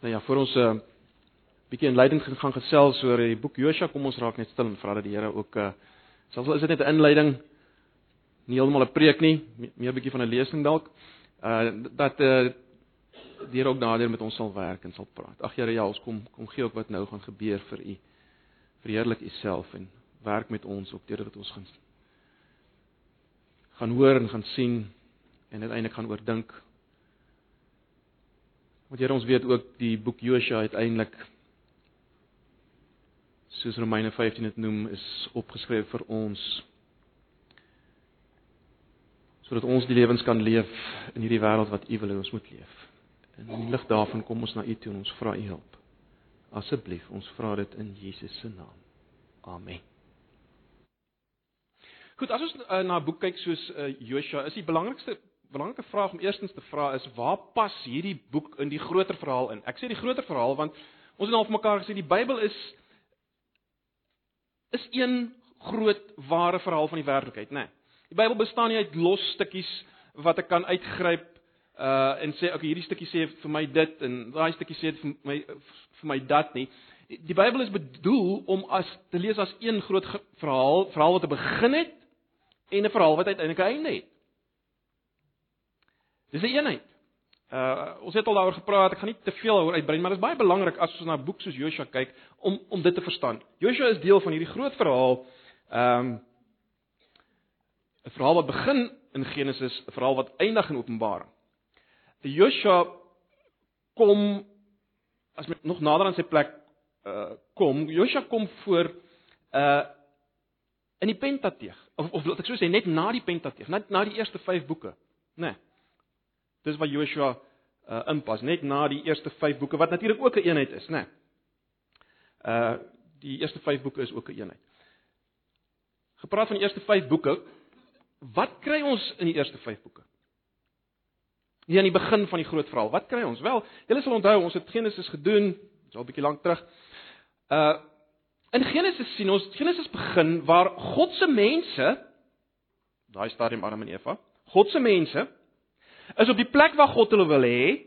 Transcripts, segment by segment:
Nou ja, voor ons 'n uh, bietjie inleiding gaan gesels oor die boek Josua, kom ons raak net stil en vra dat die Here ook uh selfs al is dit net 'n inleiding, nie heeltemal 'n preek nie, meer 'n bietjie van 'n lesing dalk, uh dat uh die Here ook nader met ons sal werk en sal praat. Ag Here, ja, ons kom kom gee ook wat nou gaan gebeur vir u. Verheerlik u self en werk met ons ook deurdat ons gaan gaan hoor en gaan sien en uiteindelik gaan oordink Want Here ons weet ook die boek Josua uiteindelik soos Romeine 15 dit noem is opgeskryf vir ons sodat ons die lewens kan leef in hierdie wêreld wat U wil hê ons moet leef. En in die lig daarvan kom ons na U toe en ons vra U hulp. Asseblief, ons vra dit in Jesus se naam. Amen. Goed, as ons uh, na 'n boek kyk soos uh, Josua, is die belangrikste belangrike vraag om eerstens te vra is waar pas hierdie boek in die groter verhaal in? Ek sê die groter verhaal want ons het al vir mekaar gesê die Bybel is is een groot ware verhaal van die werklikheid, né? Nee. Die Bybel bestaan nie uit los stukkies wat ek kan uitgryp uh en sê okay, hierdie stukkie sê vir my dit en daai stukkie sê vir my vir my dat nie. Die Bybel is bedoel om as te lees as een groot verhaal, verhaal wat 'n begin het en 'n verhaal wat uiteindelik 'n einde het. Dis 'n een eenheid. Uh ons het al daaroor gepraat, ek gaan nie te veel daaroor uitbrei, maar dit is baie belangrik as ons na 'n boek soos Joshua kyk om om dit te verstaan. Joshua is deel van hierdie groot verhaal. Um 'n verhaal wat begin in Genesis, 'n verhaal wat eindig in Openbaring. Die Joshua kom as met nog nader aan sy plek uh kom, Joshua kom voor uh in die Pentateeg of of laat ek so sê net na die Pentateeg, net na die eerste 5 boeke, né? Nee. Dis waar Joshua uh, inpas, net na die eerste 5 boeke wat natuurlik ook 'n een eenheid is, né? Nee. Uh die eerste 5 boeke is ook 'n een eenheid. Gepraat van die eerste 5 boeke, wat kry ons in die eerste 5 boeke? Hier aan die begin van die groot verhaal, wat kry ons? Wel, julle sal onthou, ons het Genesis gedoen, dis al 'n bietjie lank terug. Uh in Genesis sien ons Genesis begin waar God se mense daai stadium Adam en Eva, God se mense is op die plek waar God hulle wil hê.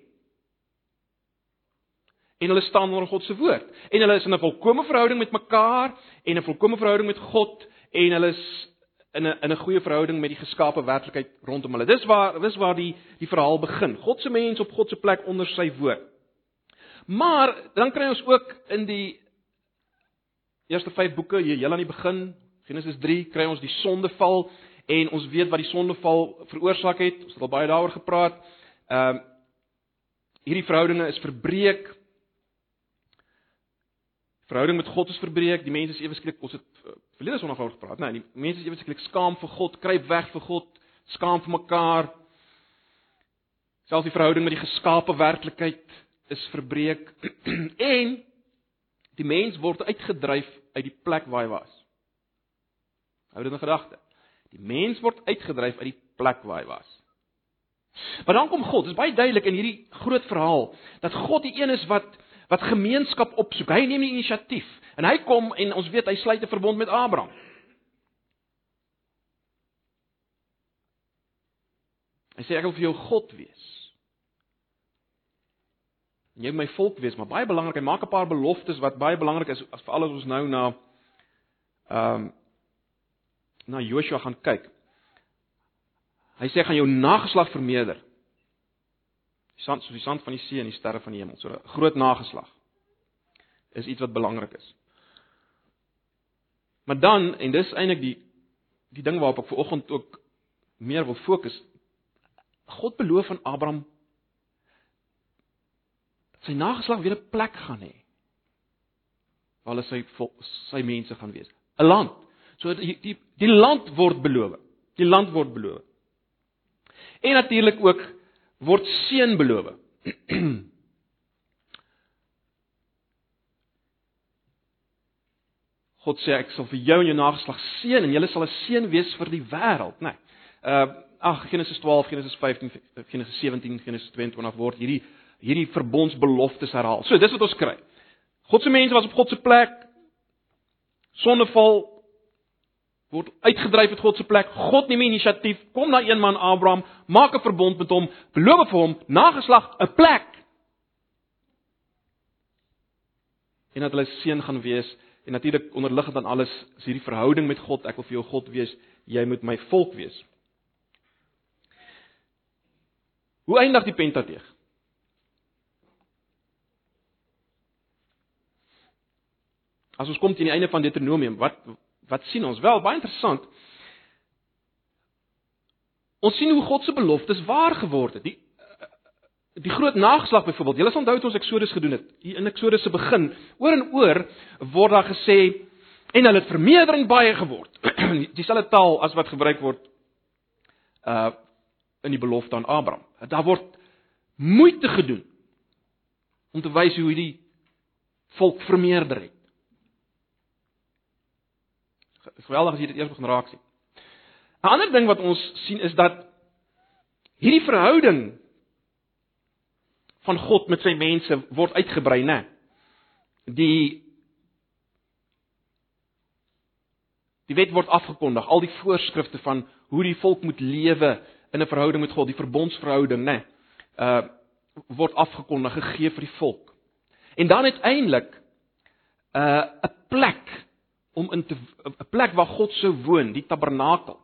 En hulle staan onder God se woord. En hulle is in 'n volkomme verhouding met mekaar en 'n volkomme verhouding met God en hulle is in 'n in 'n goeie verhouding met die geskape werklikheid rondom hulle. Dis waar dis waar die die verhaal begin. God se mens op God se plek onder sy woord. Maar dan kry ons ook in die eerste 5 boeke, hier heel aan die begin, Genesis 3, kry ons die sondeval en ons weet wat die sondeval veroorsaak het. Ons het al baie daaroor gepraat. Ehm uh, hierdie verhoudinge is verbreek. Verhouding met God is verbreek. Die mense is ewe skielik ons het uh, verlede Sondag oor gepraat, nee, die mense is ewe skielik skaam vir God, kruip weg vir God, skaam vir mekaar. Selfs die verhouding met die geskaapte werklikheid is verbreek en die mens word uitgedryf uit die plek waar hy was. Hou dit in gedagte. Die mens word uitgedryf uit die plek waar hy was. Maar dan kom God. Dit is baie duidelik in hierdie groot verhaal dat God die een is wat wat gemeenskap opsoek. Hy neem die inisiatief en hy kom en ons weet hy sluit 'n verbond met Abraham. Hy sê ek wil vir jou God wees. En jy my volk wees, maar baie belangrik, hy maak 'n paar beloftes wat baie belangrik is vir alles ons nou na ehm um, na Joshua gaan kyk. Hy sê gaan jou nageslag vermeerder. Die sand soos die sand van die see en die sterre van die hemel. So 'n groot nageslag is iets wat belangrik is. Maar dan en dis eintlik die die ding waarop ek ver oggend ook meer wil fokus. God beloof aan Abraham dat sy nageslag weer 'n plek gaan hê waar hulle sy sy mense gaan wees. 'n Land So die die die land word beloof. Die land word beloof. En natuurlik ook word seën beloof. God sê ek sal vir jou en jou nageslag seën en julle sal 'n seën wees vir die wêreld, né? Nee. Uh ag Genesis 12, Genesis 15, Genesis 17, Genesis 22 word hierdie hierdie verbondsbeloftes herhaal. So dis wat ons kry. God se mense was op God se plek. Sondeval word uitgedryf uit God se plek. God neem inisiatief, kom na een man Abraham, maak 'n verbond met hom, beloof vir hom nageslag 'n plek. en dat hulle seën gaan wees en natuurlik onderliggend aan alles is hierdie verhouding met God. Ek wil vir jou God wees, jy moet my volk wees. Hoe eindig die Pentateeg? As ons kom teen die einde van Deuteronomium, wat wat sien ons? Wel, baie interessant. Ons sien hoe God se beloftes waar geword het. Die die groot nageslag byvoorbeeld. Julle sal onthou het ons Eksodus gedoen het. Hier in Eksodus se begin, oor en oor word daar gesê en hulle het vermeerdering baie geword. Dieselfde taal as wat gebruik word uh in die belofte aan Abraham. Daar word moeite gedoen om te wys hoe hierdie volk vermeerder het. Geweldig as jy dit eers begin raak sien. 'n Ander ding wat ons sien is dat hierdie verhouding van God met sy mense word uitgebrei, né? Die die wet word afgekondig, al die voorskrifte van hoe die volk moet lewe in 'n verhouding met God, die verbondsverhouding, né? Uh word afgekondig gegee vir die volk. En dan uiteindelik uh 'n plek om in 'n plek waar God sou woon, die tabernakel.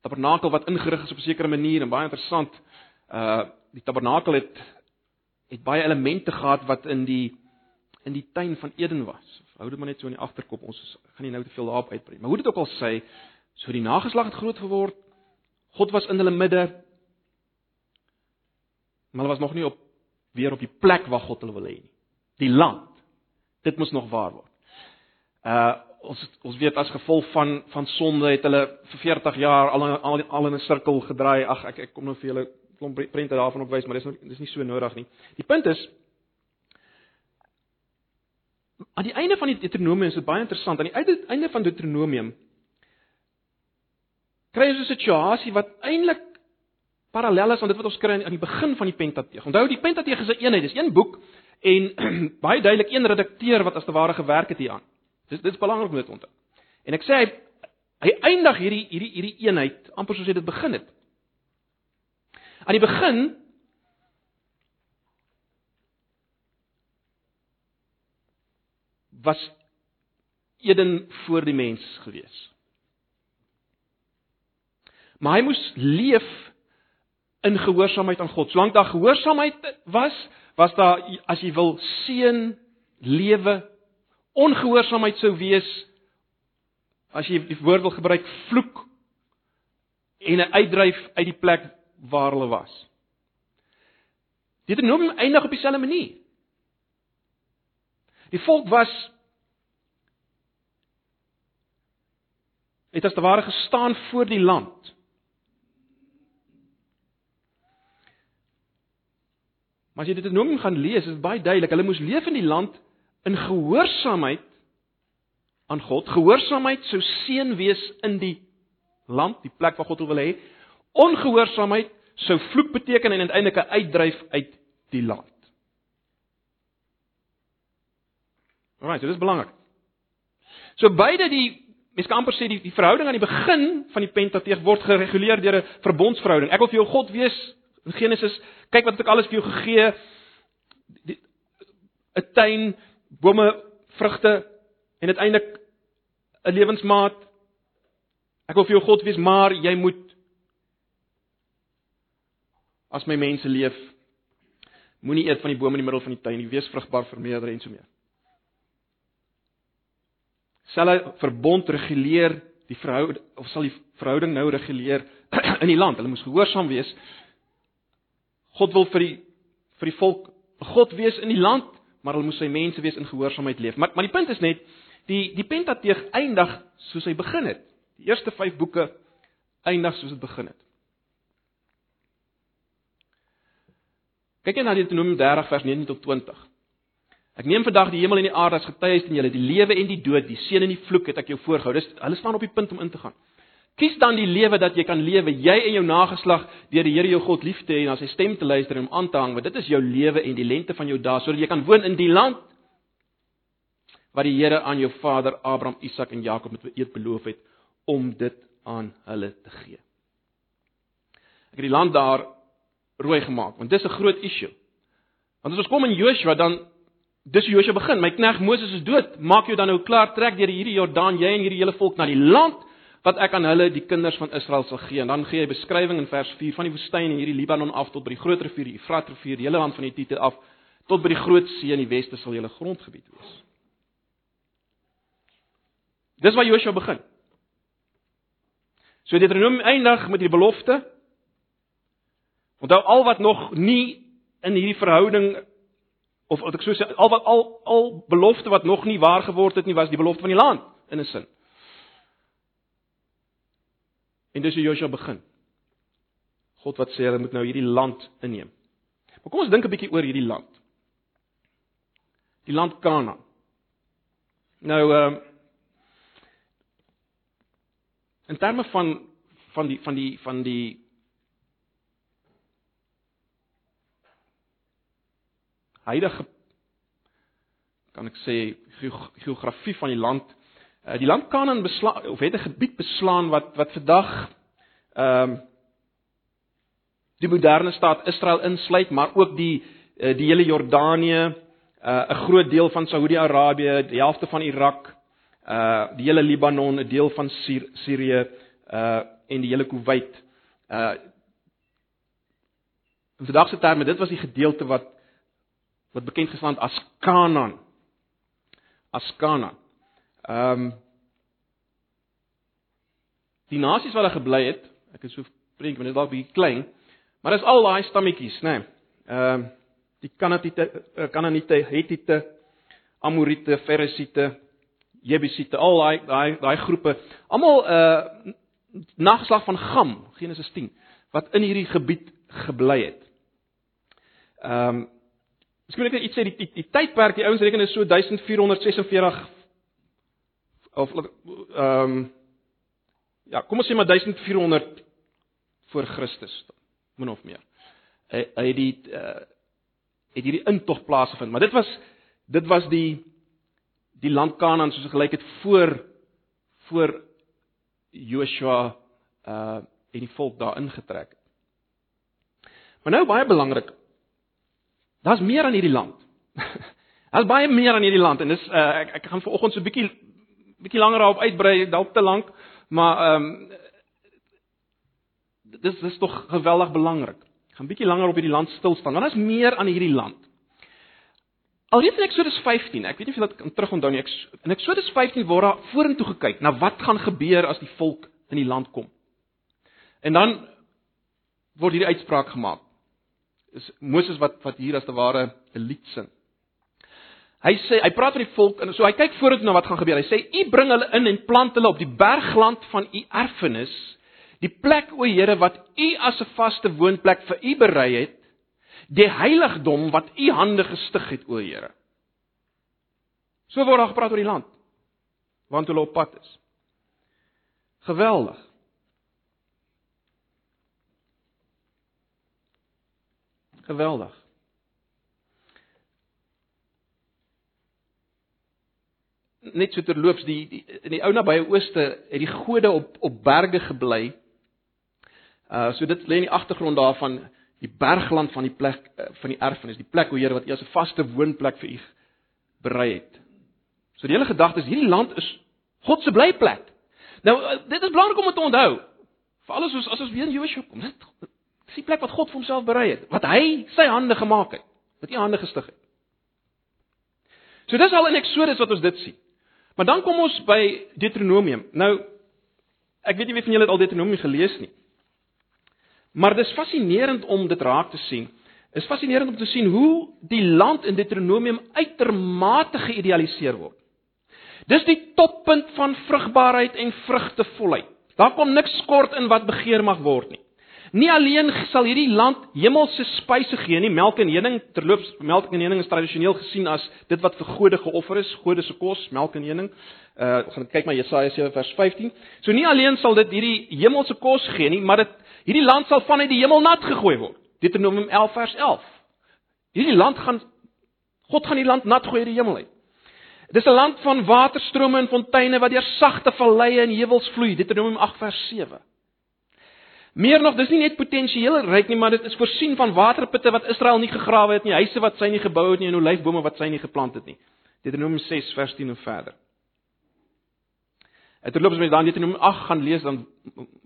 Tabernakel wat ingerig is op 'n sekere manier en baie interessant. Uh die tabernakel het het baie elemente gehad wat in die in die tuin van Eden was. Hou dit maar net so in die agterkop. Ons gaan nie nou te veel daarop uitbrei. Maar hoe dit ook al sê, so die nageslag het groot geword. God was in hulle midde. Maar hulle was nog nie op weer op die plek waar God hulle wil hê nie. Die land. Dit moet nog waar word. Uh ons ons weet as gevolg van van sonde het hulle vir 40 jaar al al, al in 'n sirkel gedraai. Ag ek ek kom nou vir julle klomp prente daarvan opwys, maar dis nog dis nie so nodig nie. Die punt is aan die einde van die Deuteronomium is dit baie interessant. Aan die einde van Deuteronomium kry ons 'n situasie wat eintlik parallel is aan dit wat ons kry aan die begin van die Pentateeg. Onthou die Pentateeg is 'n eenheid, dis een boek en baie duidelik een redakteur wat as te ware gewerk het hieraan. Dis dit is belangrik om dit te onthou. En ek sê hy hy eindig hierdie hierdie hierdie eenheid amper soos hy dit begin het. Aan die begin was Eden voor die mens gewees. Maar hy moes leef in gehoorsaamheid aan God. Solank daar gehoorsaamheid was, was daar as jy wil seën lewe ongehoorsaamheid sou wees as jy die woord wil gebruik vloek en 'n uitdryf uit die plek waar hulle was. Deuteronomium eindig op dieselfde manier. Die volk was het as te ware gestaan voor die land. Maar as jy Deuteronomium gaan lees, is dit baie duidelik, hulle moes leef in die land in gehoorsaamheid aan God. Gehoorsaamheid sou seën wees in die land, die plek waar God wil hê. Ongehoorsaamheid sou vloek beteken en uiteindelik 'n uitdryf uit die land. Alraai, so dis belangrik. So beide die mens kan amper sê die die verhouding aan die begin van die Pentateeg word gereguleer deur 'n verbondsverhouding. Ek wil vir jou God wees in Genesis. Kyk wat ek alles vir jou gegee. 'n tuin, bome, vrugte en uiteindelik 'n lewensmaat. Ek wil vir jou God wees, maar jy moet as my mense leef. Moenie eet van die bome in die middel van die tuin nie, wees vrugbaar vermeerder en so meer. Sal 'n verbond reguleer die verhouding of sal die verhouding nou reguleer in die land? Hulle moes gehoorsaam wees. God wil vir die vir die volk God wees in die land, maar hulle moes sy mense wees in gehoorsaamheid leef. Maar maar die punt is net die die Pentateeg eindig soos hy begin het. Die eerste 5 boeke eindig soos dit begin het. Kyk net na Deuteronomium 30 vers 19 tot 20. Ek neem vandag die hemel en die aarde as getuies teen julle, die lewe en die dood, die seën en die vloek het ek jou voorgehou. Dis hulle staan op die punt om in te gaan. Kies dan die lewe dat jy kan lewe, jy en jou nageslag, deur die Here jou God lief te hê en na sy stem te luister en hom aan te hang, want dit is jou lewe en die lengte van jou dae sodat jy kan woon in die land wat die Here aan jou vader Abraham, Isak en Jakob met eed beloof het om dit aan hulle te gee. Ek het die land daar rooi gemaak want dis 'n groot issue. Want as ons kom in Joshua dan dis hoe Josua begin. My knegt Moses is dood. Maak jou dan nou klaar, trek deur hierdie Jordaan, jy en hierdie hele volk na die land wat ek aan hulle die kinders van Israel sal gee. En dan gee hy beskrywing in vers 4 van die woestyn en hierdie Libanon af tot by die groot rivier, die Efrat rivier, die hele land van die Hittite af tot by die groot see in die weste sal julle grondgebied wees. Dis waar Joshua begin. So Deuteronomium eindig met die belofte. Onthou al wat nog nie in hierdie verhouding of wat ek so sê al wat al al belofte wat nog nie waar geword het nie was die belofte van die land in 'n sin. En dis hoe Joshua begin. God wat sê hulle moet nou hierdie land inneem. Maar kom ons dink 'n bietjie oor hierdie land. Die land Kanaan. Nou ehm uh, in terme van van die van die van die huidige kan ek sê geografie van die land die land Kanaan beslaan of het 'n gebied beslaan wat wat vandag ehm um, die moderne staat Israel insluit, maar ook die uh, die hele Jordanië, uh, 'n groot deel van Saudi-Arabië, die helfte van Irak, uh die hele Libanon, 'n deel van Sirië uh en die hele Kuwait. Uh in vandag se terme, dit was die gedeelte wat wat bekend gestaan as Kanaan. As Kanaan. Ehm um, die nasies wat daar gebly het, ek is so prentjie, maar dit is dalk bietjie klein, maar dis al daai stammetjies, né? Ehm um, die Kanaanite, eh, Kanaanite, Hittite, Amorite, Feresiete, Jebusiete, al daai daai daai groepe, almal 'n uh, nageslag van Gam, Genesis 10, wat in hierdie gebied gebly het. Ehm um, Miskien ek net iets sê die die, die tydperk die ouens reken is so 1446 of ehm um, ja, kom ons sê maar 1400 voor Christus min of meer. Hy hy het die uh, het hierdie intog plaasgevind, maar dit was dit was die die land Kanaan soos gelyk het voor voor Joshua uh en die volk daar ingetrek het. Maar nou baie belangrik. Daar's meer aan hierdie land. Daar's baie meer aan hierdie land en dis uh, ek ek gaan vanoggend so 'n bietjie bietjie langer daarop uitbrei, dalk te lank, maar ehm um, dis dis tog geweldig belangrik. Ek gaan bietjie langer op hierdie land stil staan. Want daar is meer aan hierdie land. Alreeds in Eksodus 15, ek weet nie of julle dit kan terugonthou nie. Ek in Eksodus 15 word daar vorentoe gekyk na wat gaan gebeur as die volk in die land kom. En dan word hierdie uitspraak gemaak. Is Moses wat wat hier as te ware 'n lied sing. Hy sê hy praat met die volk en so hy kyk vorentoe na wat gaan gebeur. Hy sê u bring hulle in en plant hulle op die bergland van u erfenis, die plek o Here wat u as 'n vaste woonplek vir u berei het, die heiligdom wat u hande gestig het o Here. So word daar gepraat oor die land want hulle op pad is. Geweldig. Geweldig. Net so terloops die, die in die ou nabye ooste het die gode op op berge gebly. Uh so dit lê in die agtergrond daarvan die bergland van die plek uh, van die erfenis, die plek hoe Here wat U as 'n vaste woonplek vir U berei het. So die hele gedagte is hierdie land is God se blyplek. Nou uh, dit is belangrik om dit te onthou. Vir alles soos as ons weer in Joshua kom, dit is die plek wat God vir homself berei het, wat hy sy hande gemaak het, wat hy hande gestig het. So dis al in Eksodus wat ons dit sien. Maar dan kom ons by Deuteronomium. Nou ek weet nie wie van julle het al Deuteronomium gelees nie. Maar dis fascinerend om dit raak te sien. Is fascinerend om te sien hoe die land in Deuteronomium uitermate geïdealiseer word. Dis die toppunt van vrugbaarheid en vrugtevolheid. Daar kom niks kort in wat begeer mag word nie. Nie alleen sal hierdie land hemelse spyse gee nie, melk en honing, terloops, melk en honing is tradisioneel gesien as dit wat vir gode geoffer is, gode se kos, melk en honing. Uh gaan kyk maar Jesaja 7 vers 15. So nie alleen sal dit hierdie hemelse kos gee nie, maar dit hierdie land sal vanuit die hemel nat gegooi word. Deuteronomium 11 vers 11. Hierdie land gaan God gaan die land nat gooi uit die hemel uit. Dis 'n land van waterstrome en fonteine wat deur sagte valleie en heuwels vloei. Deuteronomium 8 vers 7. Meer nog, dis nie net potensieel ryk nie, maar dit is voorsien van waterputte wat Israel nie gegrawe het nie, huise wat sy nie gebou het nie en olyfbome wat sy nie geplant het nie. Deuteronomium 6 vers 10 en verder. Terloops met dan Deuteronomium 8 gaan lees dan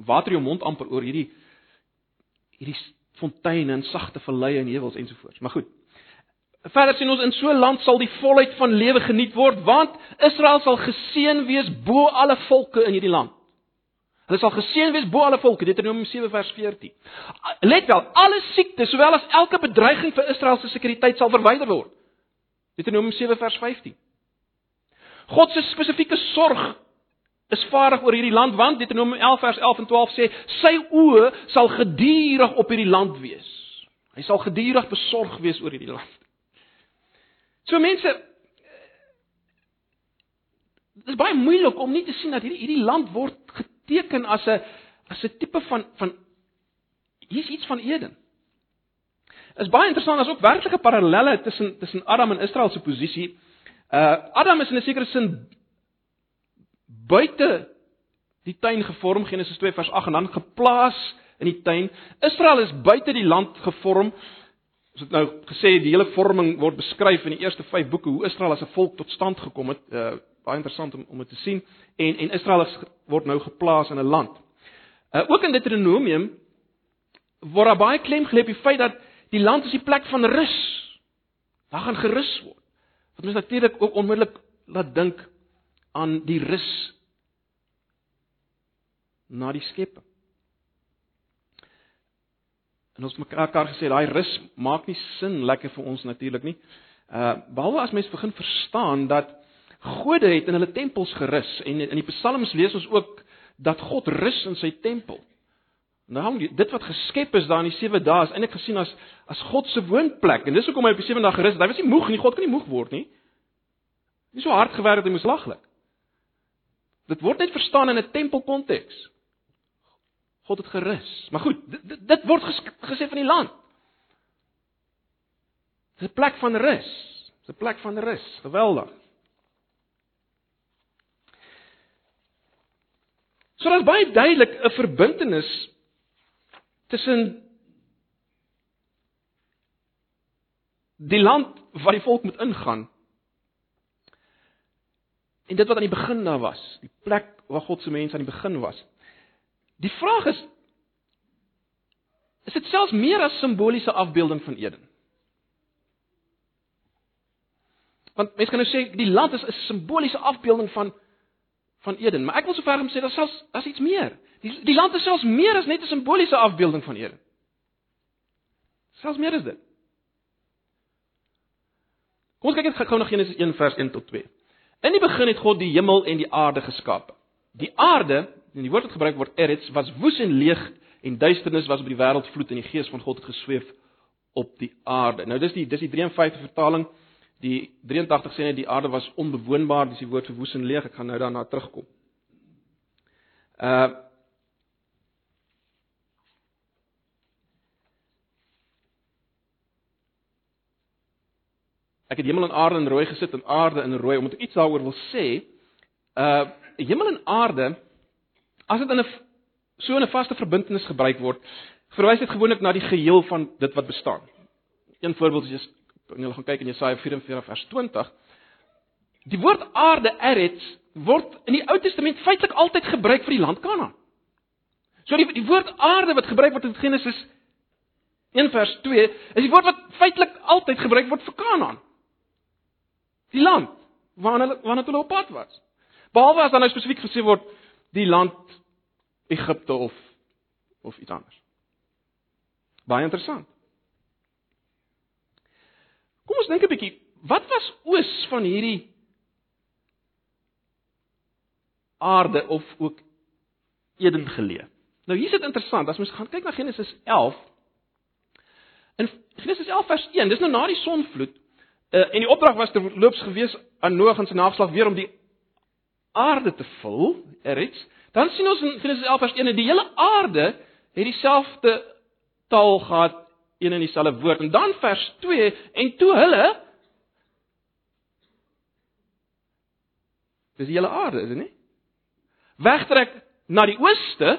water jou mond amper oor hierdie hierdie fonteine en sagte valleie en heuwels ensovoorts. Maar goed. Verder sien ons in so 'n land sal die volheid van lewe geniet word want Israel sal geseën wees bo alle volke in hierdie land. Hulle sal geseën wees bo alle volke, Deuteronomium 7 vers 14. Let wel, alle siektes sowel as elke bedreiging vir Israel se sekuriteit sal verwyder word. Deuteronomium 7 vers 15. God se spesifieke sorg is vaardig oor hierdie land want Deuteronomium 11 vers 11 en 12 sê sy oë sal gedurig op hierdie land wees. Hy sal gedurig besorg wees oor hierdie land. So mense Dit is baie moeilik om nie te sien dat hierdie hierdie land word geteken as 'n as 'n tipe van van hier's iets van Eden. Is baie interessant as ook werklike parallelle tussen tussen Adam en Israel se posisie. Uh Adam is in 'n sekere sin buite die tuin gevorm Genesis 2 vers 8 en dan geplaas in die tuin. Israel is buite die land gevorm. Ons het nou gesê die hele vorming word beskryf in die eerste 5 boeke hoe Israel as 'n volk tot stand gekom het. Uh baie interessant om om dit te sien en en Israel is, word nou geplaas in 'n land. Uh ook in Deuteronomium word daar baie klem gelê op die feit dat die land is die plek van rus. Daar gaan gerus word. Wat mens natuurlik ook onmiddellik laat dink aan die rus na die skepping. En ons mekaar gesê daai rus maak nie sin lekker vir ons natuurlik nie. Uh behalwe as mens begin verstaan dat gode het in hulle tempels gerus en in die psalms lees ons ook dat God rus in sy tempel. Nou dit wat geskep is daar in die 7 dae is eintlik gesien as as God se woonplek en dis hoekom hy op die 7de dag gerus het. Hy was nie moeg nie, God kan nie moeg word nie. Nie so hard gewerk het hy moes laglik. Dit word net verstaan in 'n tempelkonteks. God het gerus. Maar goed, dit, dit word ges, gesê van die land. Dis 'n plek van rus. Dis 'n plek van rus. Geweldig. So daar's baie duidelik 'n verbintenis tussen die land waar die volk moet ingaan en dit wat aan die begin daar was, die plek waar God se mense aan die begin was. Die vraag is is dit selfs meer as simboliese afbeelding van Eden? Want mense kan nou sê die land is 'n simboliese afbeelding van van Eden, maar ek wil sover om sê dat selfs as iets meer. Die die land is selfs meer as net 'n simboliese afbeelding van Eden. Selfs meer is dit. Kom ons kyk net gou na Genesis 1 vers 1 tot 2. In die begin het God die hemel en die aarde geskape. Die aarde, en die woord wat gebruik word eretz, was woes en leeg en duisternis was op die wêreld vloed en die gees van God het gesweef op die aarde. Nou dis die dis die 53 vertaling. Die 83 sê net die aarde was onbewoonbaar, dis die woord vir woes en leeg. Ek gaan nou daarna terugkom. Uh Ek het hemel en aarde in rooi gesit en aarde in rooi omdat ek iets daaroor wil sê. Uh hemel en aarde as dit in 'n so 'n vaste verbintenis gebruik word, verwys dit gewoonlik na die geheel van dit wat bestaan. Een voorbeeld is en jy gaan kyk in Jesaja 44 vers 20. Die woord aarde eretz word in die Ou Testament feitelik altyd gebruik vir die land Kanaan. So die die woord aarde wat gebruik word in Genesis 1 vers 2 is die woord wat feitelik altyd gebruik word vir Kanaan. Die land waarna hulle waarna hulle op pad was. Behalwe as dan nou spesifiek gesê word die land Egipte of of iets anders. Baie interessant. Kom ons dink 'n bietjie, wat was oos van hierdie aarde of ook Eden geleë? Nou hier is dit interessant, as ons gaan kyk na Genesis 11. In Genesis 11 vers 1, dis nou na die sonvloed, uh, en die opdrag was terloops gewees aan Noag en sy nageslag weer om die aarde te vul, erits. Dan sien ons in Genesis 11 vers 1 dat die hele aarde het dieselfde taal gehad een en dieselfde woord. En dan vers 2 en toe hulle Dis die hele aarde, is dit nie? Wegtrek na die ooste,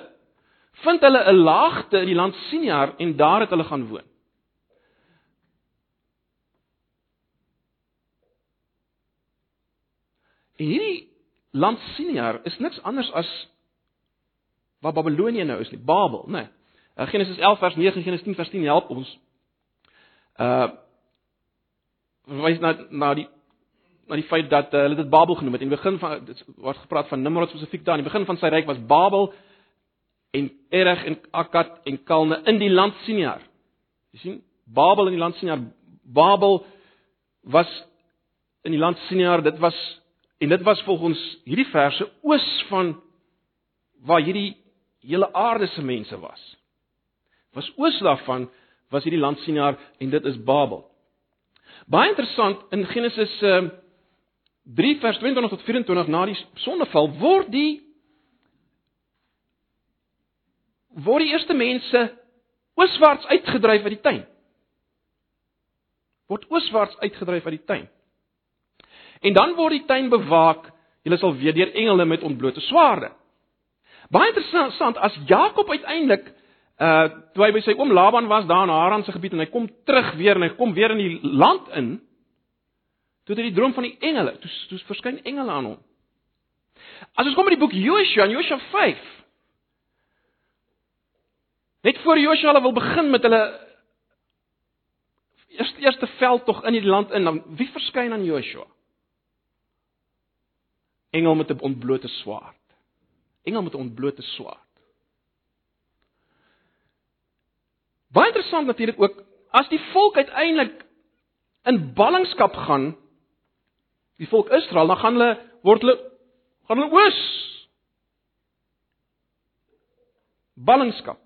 vind hulle 'n laagte in die land Siniar en daar het hulle gaan woon. En hierdie land Siniar is niks anders as waar Babelonie nou is nie, Babel, né? Nee. Genesis 11 vers 9 en Genesis 10 vers 10 help ons. Uh wys na na die na die feit dat uh, hulle dit Babel genoem het. In die begin van dit word gepraat van Nimrod spesifiek daar. In die begin van sy ryk was Babel en Ereg en Akkad en Kalne in die land Siniar. Jy sien, Babel in die land Siniar. Babel was in die land Siniar. Dit was en dit was volgens hierdie verse oos van waar hierdie hele aarde se mense was. Was oos daarvan was hierdie land Siniar en dit is Babel. Baie interessant in Genesis uh, 3 vers 22 tot 24 na die sondeval word die word die eerste mense ooswaarts uitgedryf uit die tuin. Word ooswaarts uitgedryf uit die tuin. En dan word die tuin bewaak, julle sal weet deur engele met ontblote swaarde. Baie interessant as Jakob uiteindelik uh toe hy by sy oom Laban was daar in Haran se gebied en hy kom terug weer en hy kom weer in die land in. Toe het hy die droom van die engele, toe toe verskyn engele aan hom. As ons kom by die boek Joshua, Joshua 5. Net voor Joshua hulle wil begin met hulle eerste eerste veldtog in die land in, dan wie verskyn aan Joshua? Engel met 'n ontblote swaard. Engel met 'n ontblote swaard. Baie interessant natuurlik ook as die volk uiteindelik in ballingskap gaan die volk Israel dan gaan hulle word hulle gaan hulle oos ballingskap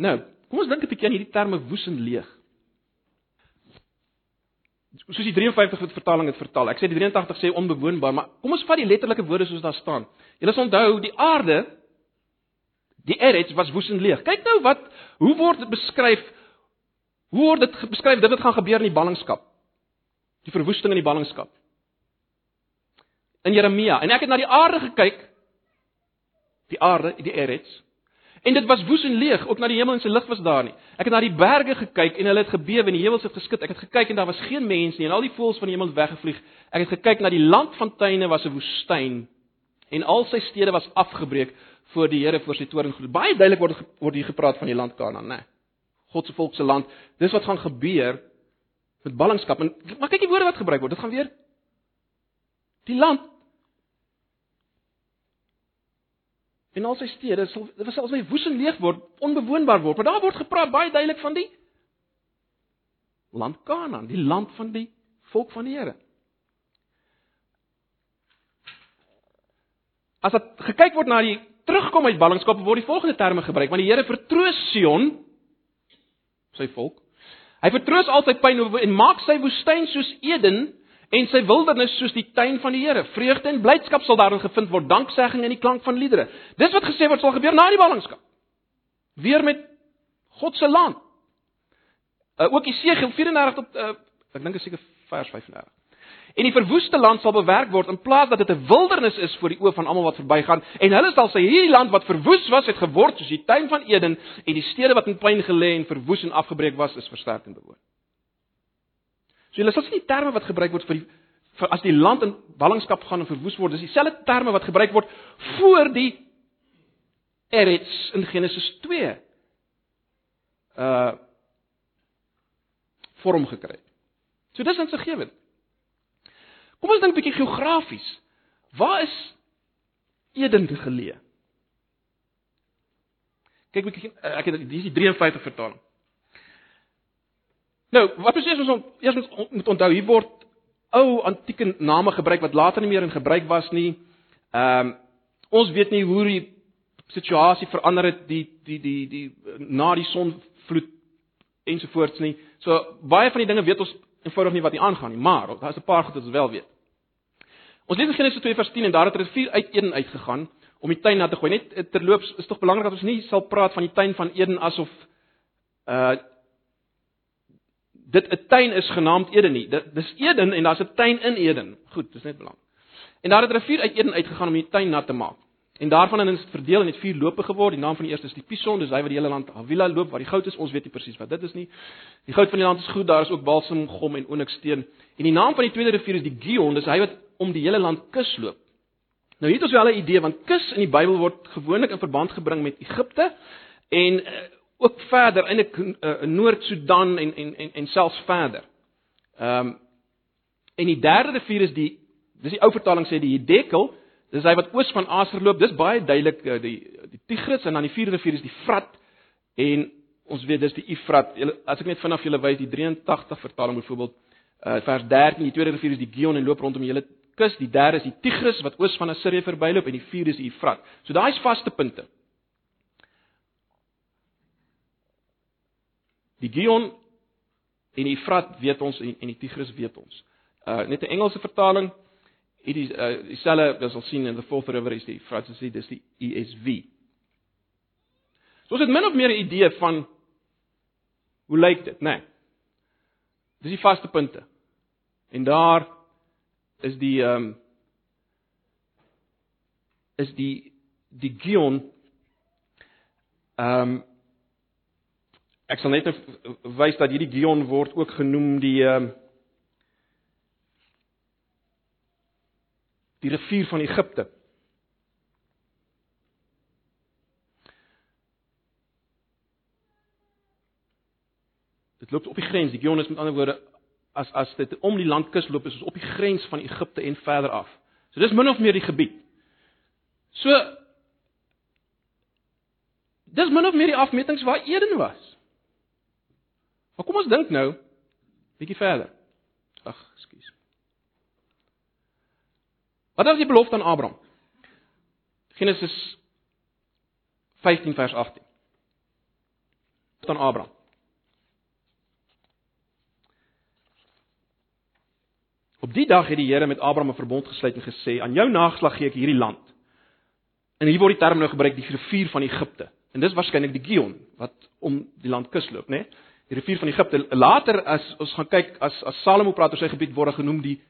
Nou, kom ons dink 'n bietjie aan hierdie terme woes en leeg. Soos die 53 vertaling dit vertaal. Ek sê die 83 sê onbewoonbaar, maar kom ons vat die letterlike woorde soos daar staan. Julle sal onthou die aarde Die Eretz was woes en leeg. Kyk nou wat hoe word dit beskryf? Hoe word dit beskryf dit wat gaan gebeur in die ballingskap? Die verwoesting in die ballingskap. In Jeremia en ek het na die aarde gekyk. Die aarde, die Eretz. En dit was woes en leeg, ook na die hemel en sy lig was daar nie. Ek het na die berge gekyk en hulle het gebewe en die heuwels het geskit. Ek het gekyk en daar was geen mens nie en al die voëls van die hemel het weggevlieg. Ek het gekyk na die land van tuine was 'n woestyn en al sy stede was afgebreek voor die Here voor sy groet. Baie duidelik word word hier gepraat van die land Kanaan, né? God se volk se land. Dis wat gaan gebeur met ballingskap. En maar kyk die woorde wat gebruik word. Dit gaan weer die land en al sy stede sal dit was alswy woes en leeg word, onbewoonbaar word. Maar daar word gepraat baie duidelik van die land Kanaan, die land van die volk van die Here. As dit gekyk word na die terugkom uit ballingskap word die volgende terme gebruik want die Here vertroos Sion sy volk. Hy vertroos al sy pyn en maak sy woestyn soos Eden en sy wildernis soos die tuin van die Here. Vreugde en blydskap sal daarin gevind word, danksegging en die klank van liedere. Dis wat gesê word sal gebeur na die ballingskap. Weer met God se land. Uh, ook Jesegiel 34 tot uh, ek dink is seker vers 35. En die verwoeste land sal bewerk word in plaas dat dit 'n wildernis is voor die oë van almal wat verbygaan en hulle sal sê hierdie land wat verwoes was het geword soos die tuin van Eden en die stede wat in pyn gelê en verwoes en afgebreek was is versterk en bewoon. So julle sal sien die terme wat gebruik word vir die vir as die land in ballingskap gaan en verwoes word, dis dieselfde terme wat gebruik word voor die Eretz in Genesis 2. Uh vorm gekry. So dis word. Kom ons dink 'n bietjie geografies. Waar is Eden geleë? Kyk bietjie ek het dis die 53 vertaling. Nou, wat presies ons eers moet onthou, hier word ou antieke name gebruik wat later nie meer in gebruik was nie. Ehm um, ons weet nie hoe die situasie verander het die die die die na die sonvloed ensovoorts nie. So baie van die dinge weet ons eenvoudig nie wat hier aangaan nie, maar daar's 'n paar goed wat ons wel weet. Ons lees in Genesis 2 vers 10 en daar het rivier uit Eden uitgegaan om die tuin na te gooi. Net eh, terloops is tog belangrik dat ons nie sal praat van die tuin van Eden asof uh dit 'n tuin is genaamd Eden nie. Dit dis Eden en daar's 'n tuin in Eden. Goed, dis net belangrik. En daar het 'n rivier uit Eden uitgegaan om die tuin nat te maak. En daarvan is dit verdeel en het vier lope geword. Die naam van die eerste is die Pison, dis hy wat die hele land Havila loop waar die goud is. Ons weet nie presies wat dit is nie. Die goud van die land is goed, daar is ook balsam, gom en onyksteen. En die naam van die tweede rivier is die Gihon, dis hy wat om die hele land kus loop. Nou hier het ons wel 'n idee want kus in die Bybel word gewoonlik in verband gebring met Egipte en uh, ook verder in uh, Noord-Sudan en en en en selfs verder. Ehm um, en die derde rivier is die dis die ou vertaling sê die Hiddekel, dis hy wat oos van Aser loop. Dis baie duidelik uh, die die Tigris en dan die vierde rivier is die Frat en ons weet dis die Efrat. As ek net vir julle wys die 83 vertaling byvoorbeeld uh, vers 13 die tweede rivier is die Gihon en loop rondom hele kus, die derde is die Tigris wat oos van Assirië verbyloop en die vierde is die Efrat. So daai is vaste punte. Die Gihon en die Efrat weet ons en, en die Tigris weet ons. Uh net 'n Engelse vertaling het die uh dieselfde as ons sien in the fourth river is die Efrat as dit is die ESV. So ons het min of meer 'n idee van hoe lyk dit, né? Nee. Dis die vaste punte. En daar is die ehm um, is die die Gion ehm um, ek sal net wys dat hierdie Gion word ook genoem die ehm die rivier van Egipte. Dit loop op die grens, die Gion is met ander woorde as as dit om die landkus loop is ons op die grens van Egipte en verder af. So dis min of meer die gebied. So dis min of meer die afmetings waar Eden was. Maar kom ons dink nou bietjie verder. Ag, ekskuus. Wat was die belofte aan Abraham? Genesis 15 vers 18. Tot aan Abraham. Op die dag het die Here met Abraham 'n verbond gesluit en gesê: "Aan jou nageslag gee ek hierdie land." En hier word die term nou gebruik die rivier van Egipte. En dis waarskynlik die Gihon wat om die land kus loop, né? Nee? Die rivier van Egipte. Later as ons gaan kyk as as Salomo praat oor sy gebied word genoem die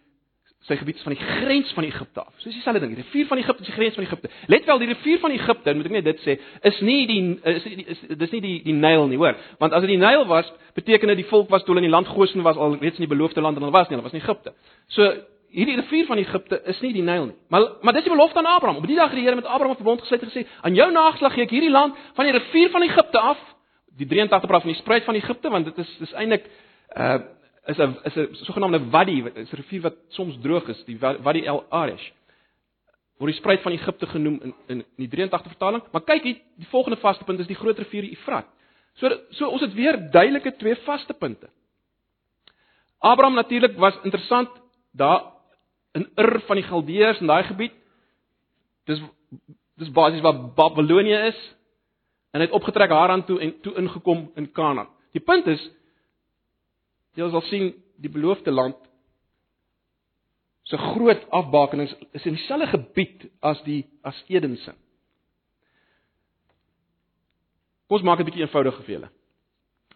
sy gebied is van die grens van Egipte af. So dis dieselfde ding. Die rivier van Egipte is die grens van Egipte. Let wel, die rivier van Egipte, moet ek net dit sê, is nie die is, is, is dis nie die die Nyl nie, hoor. Want as dit die Nyl was, beteken dit die volk was toe in die land Goshen was al reeds in die beloofde land en hulle was nie, hulle was in Egipte. So hierdie rivier van Egipte is nie die Nyl nie. Maar maar dis die belofte aan Abraham. Op die dag het die Here met Abraham 'n verbond gesluit en gesê: "Aan jou nageslag gee ek hierdie land van die rivier van Egipte af." Die 83 praat van die spruit van Egipte want dit is dis eintlik uh is 'n is 'n sogenaamde wadi, 'n rivier wat soms droog is, die Wadi El Arish. Word die spruit van Egipte genoem in in die 83 vertaling, maar kyk hier, die volgende vaste punt is die groot rivier Efrat. So so ons het weer duidelike twee vaste punte. Abraham natuurlik was interessant daar in Ur van die Galdeërs in daai gebied. Dis dis basies waar Babilonie is en hy het opgetrek Haran toe en toe ingekom in Kanaan. Die punt is Jy sal sien die beloofde land se groot afbakenings is in dieselfde gebied as die as Edense. Kom ons maak dit 'n bietjie eenvoudiger vir julle.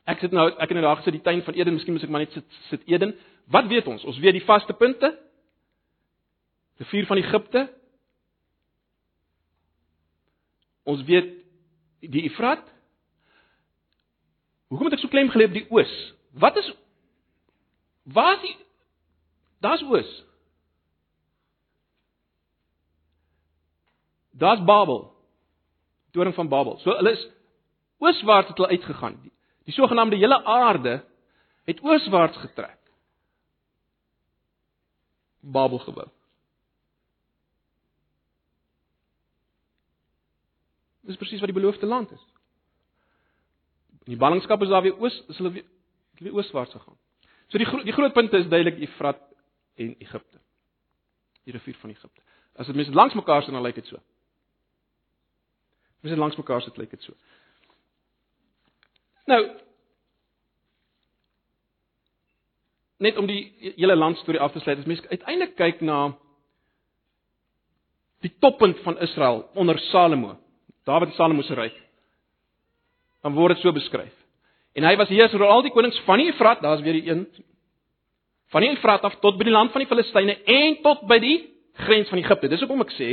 Ek sit nou ek het nou daar gesit die tuin van Eden, miskien moet ek maar net sit sit Eden. Wat weet ons? Ons weet die vaste punte. Die vuur van Egipte. Ons weet die Efrat. Hoekom het ek so klem gelê op die oos? Wat is Waar is die Daar's oos. Daar's Babel. Toring van Babel. So hulle is ooswaarts het hulle uitgegaan. Die, die sogenaamde hele aarde het ooswaarts getrek. Babel gebou. Dis presies wat die beloofde land is. In die ballingskap is daar weer oos, is hulle weer, weer ooswaarts gegaan. So die die groot punt is duidelik Efrat en Egipte. Die rivier van Egipte. As dit mense langs mekaar sien, dan lyk dit so. Mense langs mekaar sit, lyk dit so. Nou net om die hele landstorie af te sluit, as mense uiteindelik kyk na die toppunt van Israel onder Salomo, Dawid en Salomo se ryk, dan word dit so beskryf. En hy was heers oor al die konings van die Efrat, daar's weer die een van die Efrat af tot by die land van die Filistyne en tot by die grens van Egipte. Dis hoekom ek sê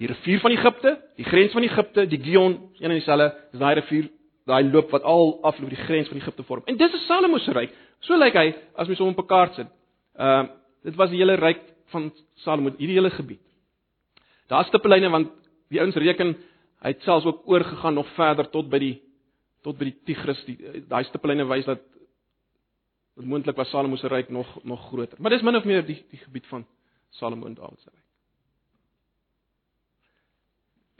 die rivier van Egipte, die grens van Egipte, die Gion, een en dieselfde, is daai rivier, daai loop wat al afloop die grens van Egipte vorm. En dis 'n Salomo se ryk. So lyk hy as mens hom op 'n kaart sit. Ehm uh, dit was die hele ryk van Salomo, hierdie hele gebied. Daar's stippellyne want die ouens reken hy het selfs ook oorgegaan nog verder tot by die tot by die Tigris. Daai stippellyne wys dat dit moontlik was Salomo se ryk nog nog groter. Maar dis min of meer die die gebied van Salomo en Dawid se ryk.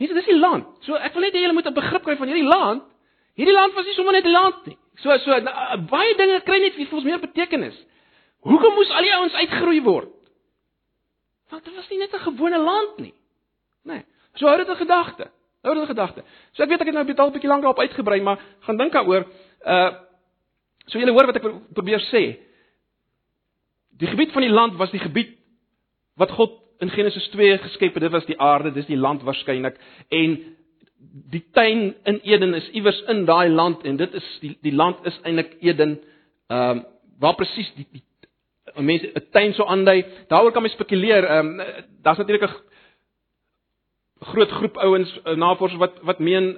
Mense, dis die land. So ek wil net hê julle moet 'n begrip kry van hierdie land. Hierdie land was nie sommer net 'n land nie. So so uh, baie dinge kry net vir ons meer betekenis. Hoekom moes al die ouens uitgeroei word? Want dit was nie net 'n gewone land nie. Nee. So hou dit 'n gedagte. Hou dit 'n gedagte. So ek weet ek het nou 'n bietjie langer op uitgebrei, maar gaan dink daaroor. Uh so julle hoor wat ek probeer sê. Die gebied van die land was die gebied wat God in Genesis 2 geskep het. Dit was die aarde, dis die land waarskynlik en die tuin in Eden is iewers in daai land en dit is die die land is eintlik Eden. Ehm um, waar presies die die mense 'n tuin so aandui. Daaroor kan mens spekuleer. Ehm um, daar's natuurlik 'n groot groep ouens eh, navorsers wat wat meen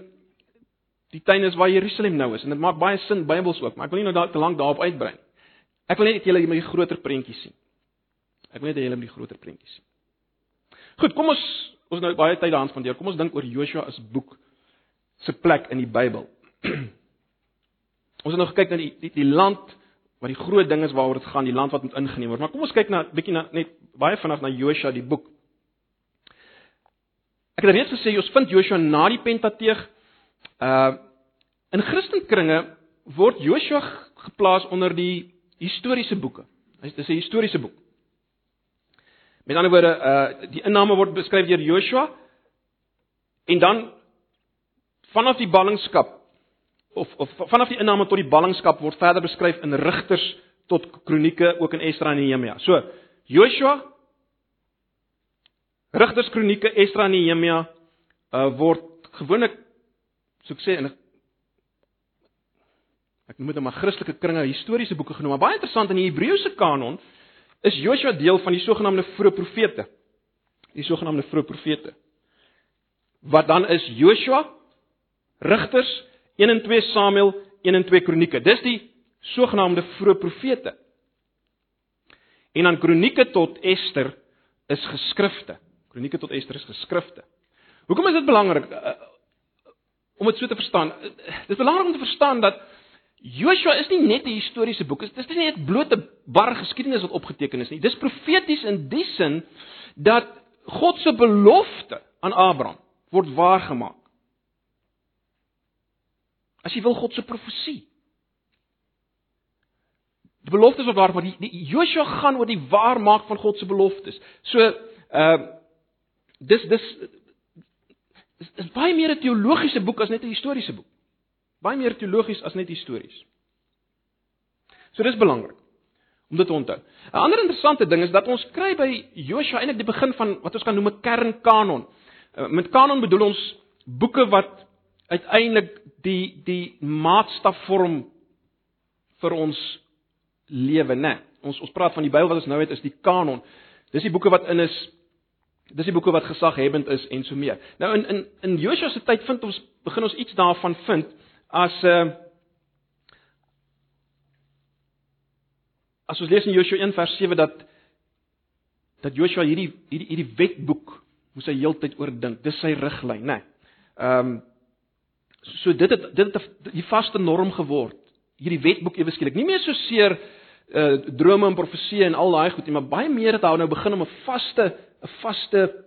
die tuin is waar Jerusalem nou is en dit maak baie sin Bybels ook, maar ek wil nie nou daar te lank daarop uitbrei. Ek wil net julle hier met die groter prentjie sien. Ek wil net hê julle moet die groter prentjie sien. Goed, kom ons ons nou baie tyd daaraan spandeer. Kom ons dink oor Joshua as boek se plek in die Bybel. ons het nou gekyk na die die, die land wat die groot ding is waaroor dit gaan, die land wat moet ingeneem word. Maar kom ons kyk na bietjie na net baie vinnig na Joshua die boek. Ek het reeds gesê jy vind Joshua na die Pentateeg. Uh in Christenkringe word Joshua geplaas onder die historiese boeke. Dit is 'n historiese boek. Met ander woorde, uh die inname word beskryf deur Joshua en dan vanaf die ballingskap of of vanaf die inname tot die ballingskap word verder beskryf in Rigters tot Kronieke ook in Esdra en Nehemia. So, Joshua Rigters, Kronieke, Esdra en Nehemia uh word gewoonlik so ek sê in ek noem dit maar Christelike kringe historiese boeke genoem, maar baie interessant in die Hebreëse kanon is Joshua deel van die sogenaamde vroeë profete. Die sogenaamde vroeë profete. Wat dan is Joshua, Rigters, 1 en 2 Samuel, 1 en 2 Kronieke. Dis die sogenaamde vroeë profete. En dan Kronieke tot Ester is geskrifte. Kronieke tot Ester is geskrifte. Hoekom is dit belangrik uh, om dit so te verstaan? Uh, dit is belangrik om te verstaan dat Joshua is nie net 'n historiese boek, dit is nie net blote bar geskiedenis wat opgeteken is nie. Dis profeties in die sin dat God se belofte aan Abraham word waargemaak. As jy wil God se profesie. Die beloftes word waargemaak, die, die Joshua gaan oor die waarmaak van God se beloftes. So, ehm uh, dis dis is, is baie meer 'n teologiese boek as net 'n historiese boek baie meer teologies as net histories. So dis belangrik om dit te onthou. 'n Ander interessante ding is dat ons kry by Joshua eintlik die begin van wat ons kan noem 'n kernkanon. Uh, met kanon bedoel ons boeke wat uiteindelik die die maatstaf vorm vir ons lewe, né? Ons ons praat van die Bybel wat ons nou het is die kanon. Dis die boeke wat in is dis die boeke wat gesaghebend is en so meer. Nou in in in Joshua se tyd vind ons begin ons iets daarvan vind as 'n uh, as ons lees in Joshua 1 vers 7 dat dat Joshua hierdie hierdie hierdie wetboek moes hy heeltyd oordink. Dis sy riglyn, né? Nee. Ehm um, so dit het dit het die vaste norm geword. Hierdie wetboek ewe skielik. Nie meer so seer uh drome en profeseë en al daai goed nie, maar baie meer het hy nou begin om 'n vaste 'n vaste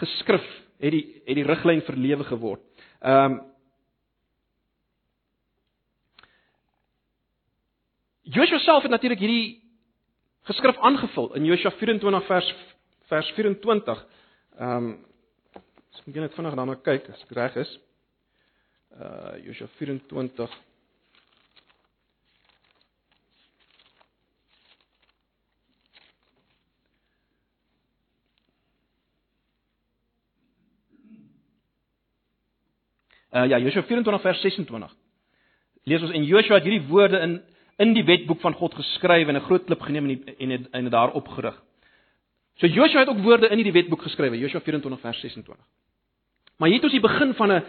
geskrif het die het die riglyn vir lewe geword. Ehm um, Joshua self het natuurlik hierdie geskrif aangevul in Joshua 24 vers vers 24. Ehm um, ek moet net vinnig daarna kyk as ek reg is. Uh Joshua 24 Uh ja, Joshua 24 vers 26. Lees ons en Joshua het hierdie woorde in in die wetboek van God geskryf en 'n groot klip geneem en en het, en het daar opgerig. So Joshua het ook woorde in hierdie wetboek geskrywe, Joshua 24 vers 26. Maar hier het ons die begin van 'n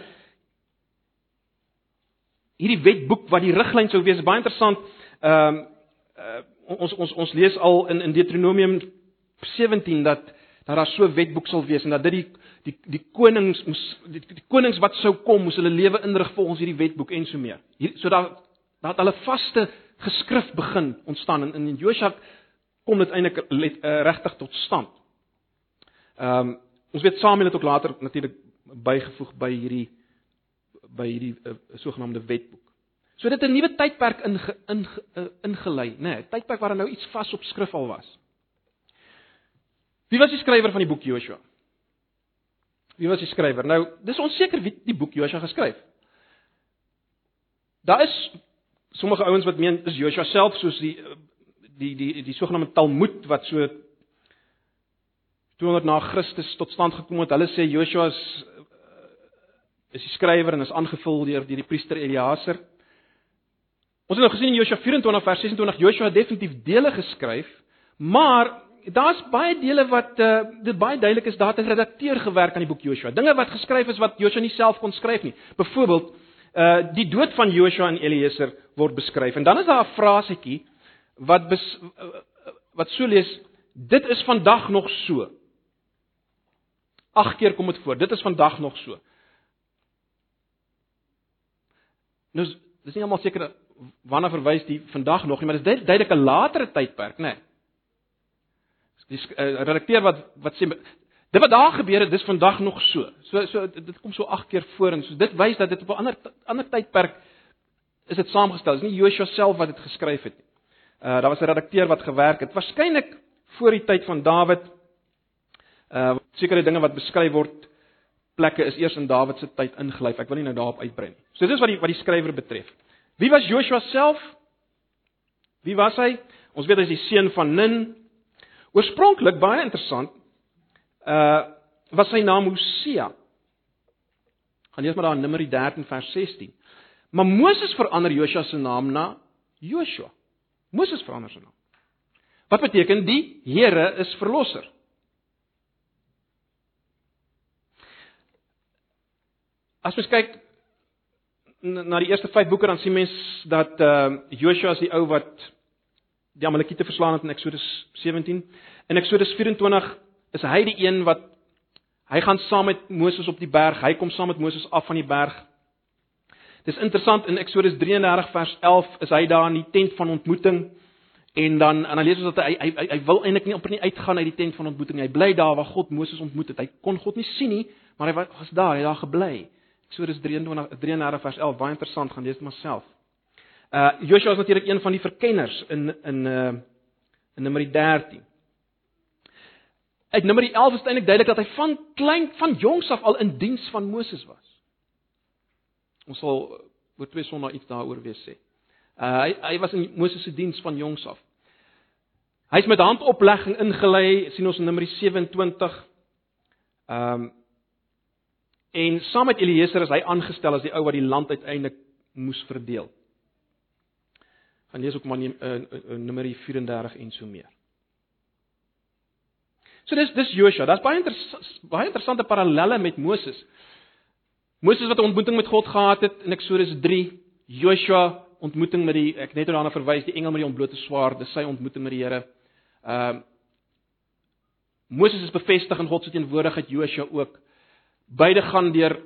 hierdie wetboek wat die riglyn sou wees, baie interessant. Ehm um, uh, ons ons ons lees al in in Deuteronomium 17 dat dat daar so 'n wetboek sal wees en dat dit die die die konings moes die, die konings wat sou kom moes hulle lewe inrig volgens hierdie wetboek en so meer. Hier so daar daar het hulle vaste geskrif begin ontstaan en in Josua kom dit eintlik uh, regtig tot stand. Ehm um, ons weet Samuel het ook later natuurlik bygevoeg by hierdie by hierdie uh, sogenaamde wetboek. So dit 'n nuwe tydperk in in uh, ingelei, nê, nee, tydperk waar nou iets vas op skrif al was. Wie was die skrywer van die boek Joshua? Wie was die skrywer? Nou, dis onseker wie die boek Joshua geskryf. Daar is sommige ouens wat meen dis Joshua self soos die die die die, die sogenaamde Talmud wat so 200 na Christus tot stand gekom het. Hulle sê Joshua is is die skrywer en is aangevul deur deur die priester Eliaser. Ons het nou gesien in Joshua 24 vers 26 Joshua het definitief dele geskryf, maar daar's baie dele wat uh, dit baie duidelik is daar het 'n redakteur gewerk aan die boek Joshua. Dinge wat geskryf is wat Joshua nie self kon skryf nie. Byvoorbeeld, uh die dood van Joshua en Eliezer word beskryf. En dan is daar 'n frasetjie wat bes, wat so lees, dit is vandag nog so. Ag keer kom dit voor. Dit is vandag nog so. Nou dis nie almal seker waarna verwys die vandag nog nie, maar dis duidelik 'n latere tydperk, né? Nee. Die uh, redakteur wat wat sê dit wat daar gebeur het, dis vandag nog so. So so dit kom so 8 keer voor en so dit wys dat dit op 'n ander ander tydperk is dit saamgestel. Dis nie Joshua self wat dit geskryf het nie. Uh daar was 'n redakteur wat gewerk het, waarskynlik voor die tyd van Dawid. Uh sekere dinge wat beskryf word plekke is eers in Dawid se tyd ingelyf. Ek wil nie nou daarop uitbrei nie. So dis wat die wat die skrywer betref. Wie was Joshua self? Wie was hy? Ons weet hy is die seun van Nun. Oorspronklik baie interessant. Uh was sy naam Hosea. Gaan lees maar daar in Numeri 13 vers 16. Maar Moses verander Joshua se naam na Joshua. Moses verander sy naam. Wat beteken die Here is verlosser? As mens kyk na die eerste 5 boeke dan sien mens dat uh Joshua is die ou wat die Amalekiete verslaan het in Eksodus 17. In Eksodus 24 is hy die een wat hy gaan saam met Moses op die berg. Hy kom saam met Moses af van die berg. Dis interessant in Eksodus 33 vers 11 is hy daar in die tent van ontmoeting en dan en dan lees ons dat hy hy hy, hy wil eintlik nie amper nie uitgaan uit die tent van ontmoeting. Hy bly daar waar God Moses ontmoet het. Hy kon God nie sien nie, maar hy was daar, hy het daar gebly. Eksodus 23 33 vers 11, baie interessant, gaan lees dit maar self. Uh Joshua is natuurlik een van die verkenners in in uh in Numeri 13. Uit Numeri 11 is eintlik duidelik dat hy van klein van jongs af al in diens van Moses was. Ons sal oor twee sonder iets daaroor weer sê. Uh hy hy was in Moses se diens van jongs af. Hy's met handoplegging ingelei, sien ons in Numeri 27. Ehm um, En saam met Eliezer is hy aangestel as die ou wat die land uiteindelik moes verdeel. Gaan lees ook maar in uh, uh, Numeri 34 en so meer. So dis dis Joshua. Daar's baie inter baie interessante parallelle met Moses. Moses wat 'n ontmoeting met God gehad het in Eksodus 3, Joshua ontmoeting met die ek net daarna verwys die engel met die ontblote swaard, dis sy ontmoeting met die Here. Ehm uh, Moses is bevestig in God se teenwoordigheid, Joshua ook. Beide gaan deur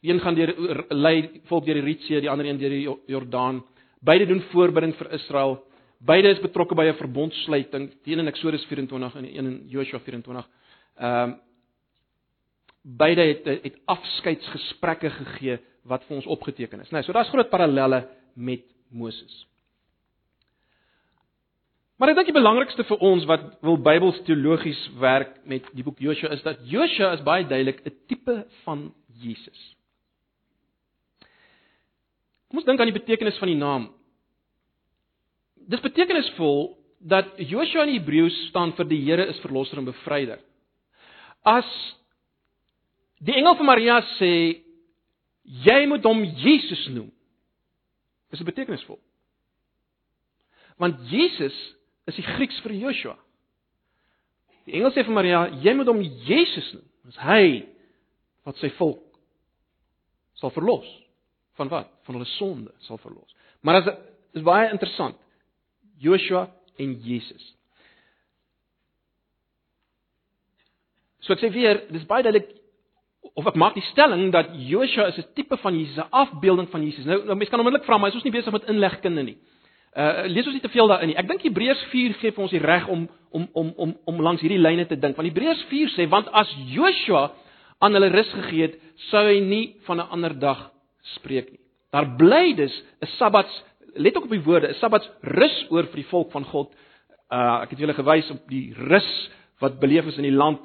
een gaan deur lei volk deur die Rietsee, die ander een deur die Jordaan. Beide doen voorbereiding vir Israel. Beide is betrokke by 'n verbondsluiting, die een in Eksodus 24 en die een in Joshua 24. Ehm uh, beide het het afskeidsgesprekke gegee wat vir ons opgeteken is. Nou, so daar's groot parallelle met Moses. Maar ek dink die belangrikste vir ons wat wil Bybels teologies werk met die boek Josua is dat Josua is baie duidelik 'n tipe van Jesus. Kom ons dink aan die betekenis van die naam. Dis betekenisvol dat Josua in Hebreëus staan vir die Here is verlosser en bevryder. As die engel van Maria sê jy moet hom Jesus noem. Dis betekenisvol. Want Jesus is die Grieks vir Joshua. Die engel sê vir Maria, jy moet hom Jesus noem. Dis hy wat sy volk sal verlos. Van wat? Van hulle sonde sal verlos. Maar as is baie interessant. Joshua en Jesus. So ek sê weer, dis baie duidelik of ek maak die stelling dat Joshua is 'n tipe van Jesus, 'n afbeelding van Jesus. Nou, nou mense kan onmiddellik vra, maar is ons nie besig met inlegkunde nie? Uh lees ons nie te veel daarin nie. Ek dink Hebreërs 4 gee vir ons die reg om om om om om langs hierdie lyne te dink. Want Hebreërs 4 sê want as Joshua aan hulle rus gegee het, sou hy nie van 'n ander dag spreek nie. Daar bly dus 'n Sabbats, let ook op die woorde, 'n Sabbats rus oor vir die volk van God. Uh ek het julle gewys op die rus wat beleef is in die land.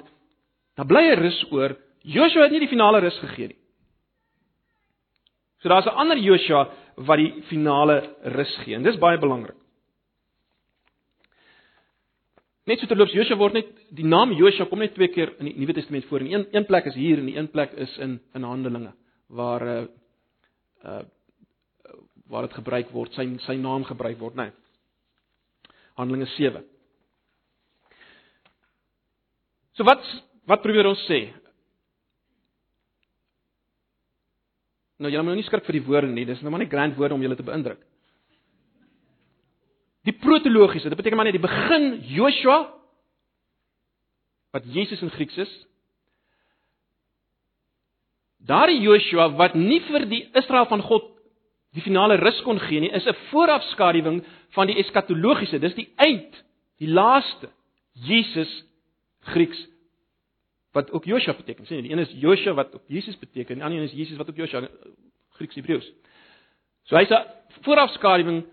Daar bly 'n rus oor Joshua het nie die finale rus gegee nie. So daar's 'n ander Joshua wat die finale rus gee en dis baie belangrik. Net so terloops Joshua word net die naam Joshua kom net twee keer in die Nuwe Testament voor. In een een plek is hier en die een plek is in in Handelinge waar uh uh waar dit gebruik word, sy sy naam gebruik word, né? Nee. Handelinge 7. So wat wat probeer ons sê? Nou julle moet nou nie skrik vir die woorde nie, dis nou maar net grand woorde om julle te beïndruk. Die protologiese, dit beteken maar net die begin Joshua wat Jesus in Grieks is. Daardie Joshua wat nie vir die Israel van God die finale rus kon gee nie, is 'n voorafskaduwing van die eskatologiese, dis die eind, die laaste Jesus Grieks wat ook Joshua beteken. Sien jy, die een is Joshua wat ook Jesus beteken, die ander een is Jesus wat ook Joshua Grieks Hebreëus. So hy's 'n voorafskaduwing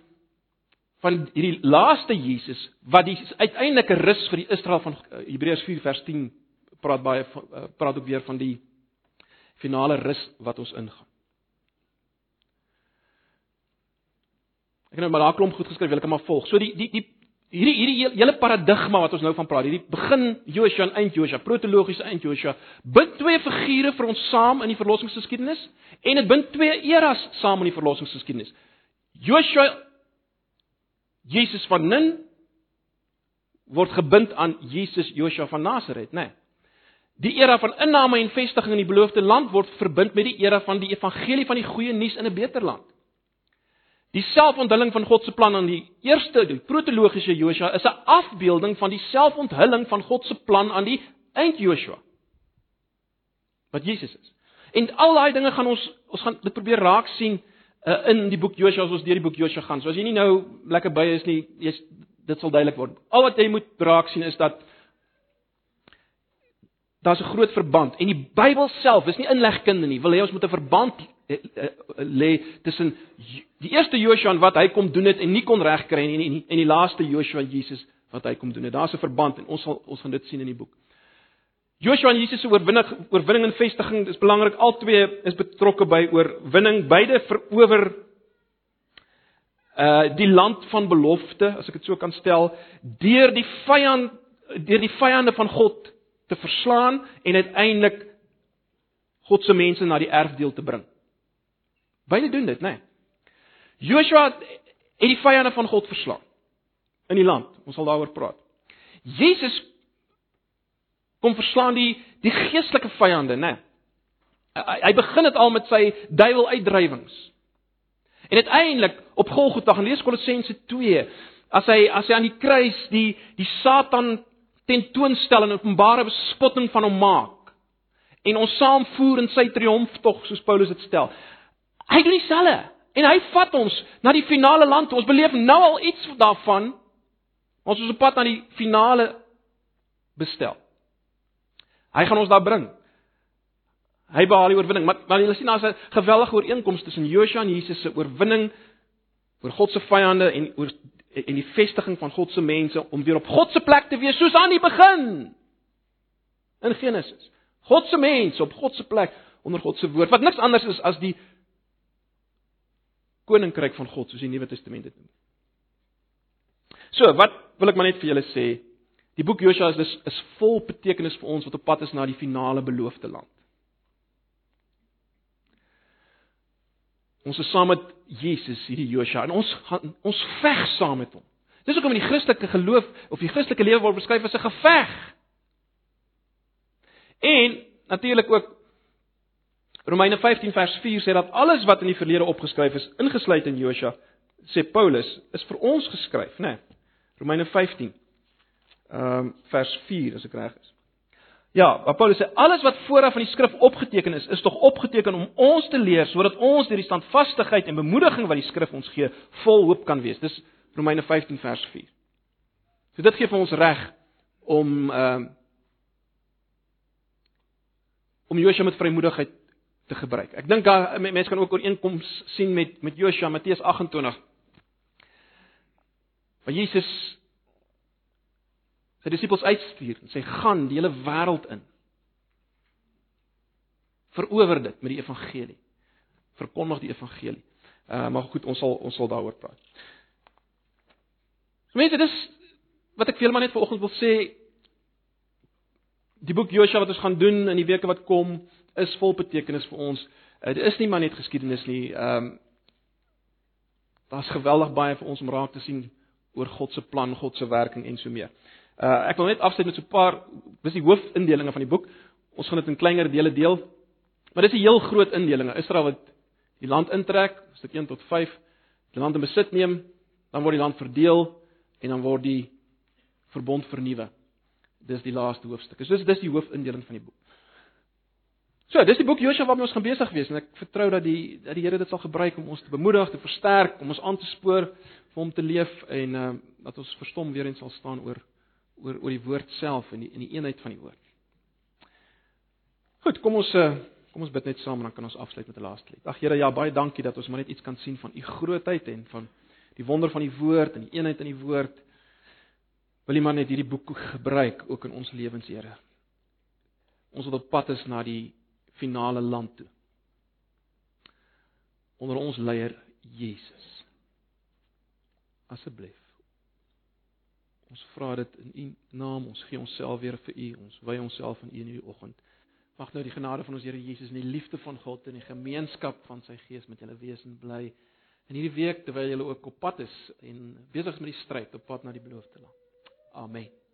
van hierdie laaste Jesus wat die uiteindelike rus vir die Israel van uh, Hebreërs 4 vers 10 praat baie uh, praat ook weer van die finale rus wat ons ingaan. Ek het nou maar daar klomp goed geskryf, wil ek maar volg. So die die die hierdie hierdie hele paradigma wat ons nou van praat, hierdie begin Joshua en eind Joshua, protologiese eind Joshua, bind twee figure vir ons saam in die verlossingsgeskiedenis en dit bind twee eras saam in die verlossingsgeskiedenis. Joshua Jesus van Nun word gebind aan Jesus Joshua van Nasaret, né? Nee. Die era van inname en vestiging in die beloofde land word verbind met die era van die evangelie van die goeie nuus in 'n beter land. Die selfonthulling van God se plan aan die eerste die protologiese Joshua is 'n afbeelding van die selfonthulling van God se plan aan die eind Joshua. Wat Jesus is. En al daai dinge gaan ons ons gaan dit probeer raak sien uh, in die boek Joshua as ons deur die boek Joshua gaan. So as jy nie nou lekker by is nie, jy dit sal duidelik word. Al wat jy moet raak sien is dat daar's 'n groot verband en die Bybel self is nie inlegkunde nie. Wil hê ons moet 'n verband Eh, eh, lê tussen die eerste Joshua wat hy kom doen het en nie kon regkry nie en die, en die laaste Joshua Jesus wat hy kom doen het. Daar's 'n verband en ons sal ons gaan dit sien in die boek. Joshua en Jesus se oorwinning oorwinning en vestiging is belangrik. Albei is betrokke by oorwinning. Beide verower uh die land van belofte, as ek dit so kan stel, deur die vyand deur die vyande van God te verslaan en uiteindelik God se mense na die erfdeel te bring. Beide doen dit, né? Nee. Joshua het die vyande van God verslaan in die land. Ons sal daaroor praat. Jesus kom verslaan die die geestelike vyande, né? Nee. Hy, hy begin dit al met sy duiwel uitdrywings. En uiteindelik op Golgotha, lees Kolossense 2, as hy as hy aan die kruis die die Satan tentoonstel en openbare bespotting van hom maak en ons saamvoer in sy triomftog soos Paulus dit stel. Hy doen dieselfde en hy vat ons na die finale land. Ons beleef nou al iets daarvan. Ons is op pad na die finale bestel. Hy gaan ons daar bring. Hy behaal die oorwinning, maar maar jy sien daar's 'n geweldige ooreenkoms tussen Joshua en Jesus se oorwinning oor God se vyande en oor en die vestiging van God se mense om weer op God se plek te wees soos aan die begin. In Genesis. God se mense op God se plek onder God se woord wat niks anders is as die koninkryk van God soos die Nuwe Testament dit noem. So, wat wil ek maar net vir julle sê? Die boek Josua is is vol betekenis vir ons wat op pad is na die finale beloofde land. Ons is saam met Jesus hierdie Josua en ons gaan ons veg saam met hom. Dis hoekom in die Christelike geloof of die Christelike lewe word beskryf as 'n geveg. En natuurlik ook Romeine 15 vers 4 sê dat alles wat in die verlede opgeskryf is, ingesluit in Josua, sê Paulus, is vir ons geskryf, né? Nee, Romeine 15 ehm um, vers 4 as ek reg is. Ja, Paulus sê alles wat vooraf in die skrif opgeteken is, is tog opgeteken om ons te leer sodat ons deur die standvastigheid en bemoediging wat die skrif ons gee, vol hoop kan wees. Dis Romeine 15 vers 4. So dit gee vir ons reg om ehm uh, om Josua met vrymoedigheid te gebruik. Ek dink daar mense kan ook ooreenkoms sien met met Josua Matteus 28. Waar Jesus sy disippels uitstuur en sê gaan die hele wêreld in. Verower dit met die evangelie. Verkondig die evangelie. Uh maar goed, ons sal ons sal daaroor praat. So mense, dis wat ek vir julle maar net vanoggend wil sê. Die boek Josua wat ons gaan doen in die weke wat kom, is vol betekenis vir ons. Uh, dit is nie maar net geskiedenis nie. Ehm um, daar's geweldig baie vir ons om raak te sien oor God se plan, God se werking en so meer. Uh ek wil net afsluit met so 'n paar dis die hoofindelinge van die boek. Ons gaan dit in kleiner dele deel. Maar dis 'n heel groot indelinge. Israel wat die land intrek, stuk 1 tot 5, die land in besit neem, dan word die land verdeel en dan word die verbond vernuwe. Dis die laaste hoofstuk. So dis dis die hoofindeling van die boek. So, dis die boek Josua waarmee ons gaan besig wees en ek vertrou dat die dat die Here dit sal gebruik om ons te bemoedig, te versterk, om ons aan te spoor vir hom te leef en uh dat ons verstom weer eens sal staan oor oor oor die woord self en die in die eenheid van die woord. Goed, kom ons uh kom ons bid net saam en dan kan ons afsluit met 'n laaste lied. Ag Here, ja, baie dankie dat ons maar net iets kan sien van u grootheid en van die wonder van die woord en die eenheid in die woord. Wil U maar net hierdie boek gebruik ook in ons lewens, Here. Ons wat op pad is na die finale land toe. Onder ons leier Jesus. Asseblief. Ons vra dit in U naam. Ons gee onsself weer vir U. Ons wy onsself aan U in hierdie oggend. Mag nou die genade van ons Here Jesus en die liefde van God en die gemeenskap van sy Gees met julle wees en bly in hierdie week terwyl julle ook op pad is en besig is met die stryd op pad na die beloofde land. Amen.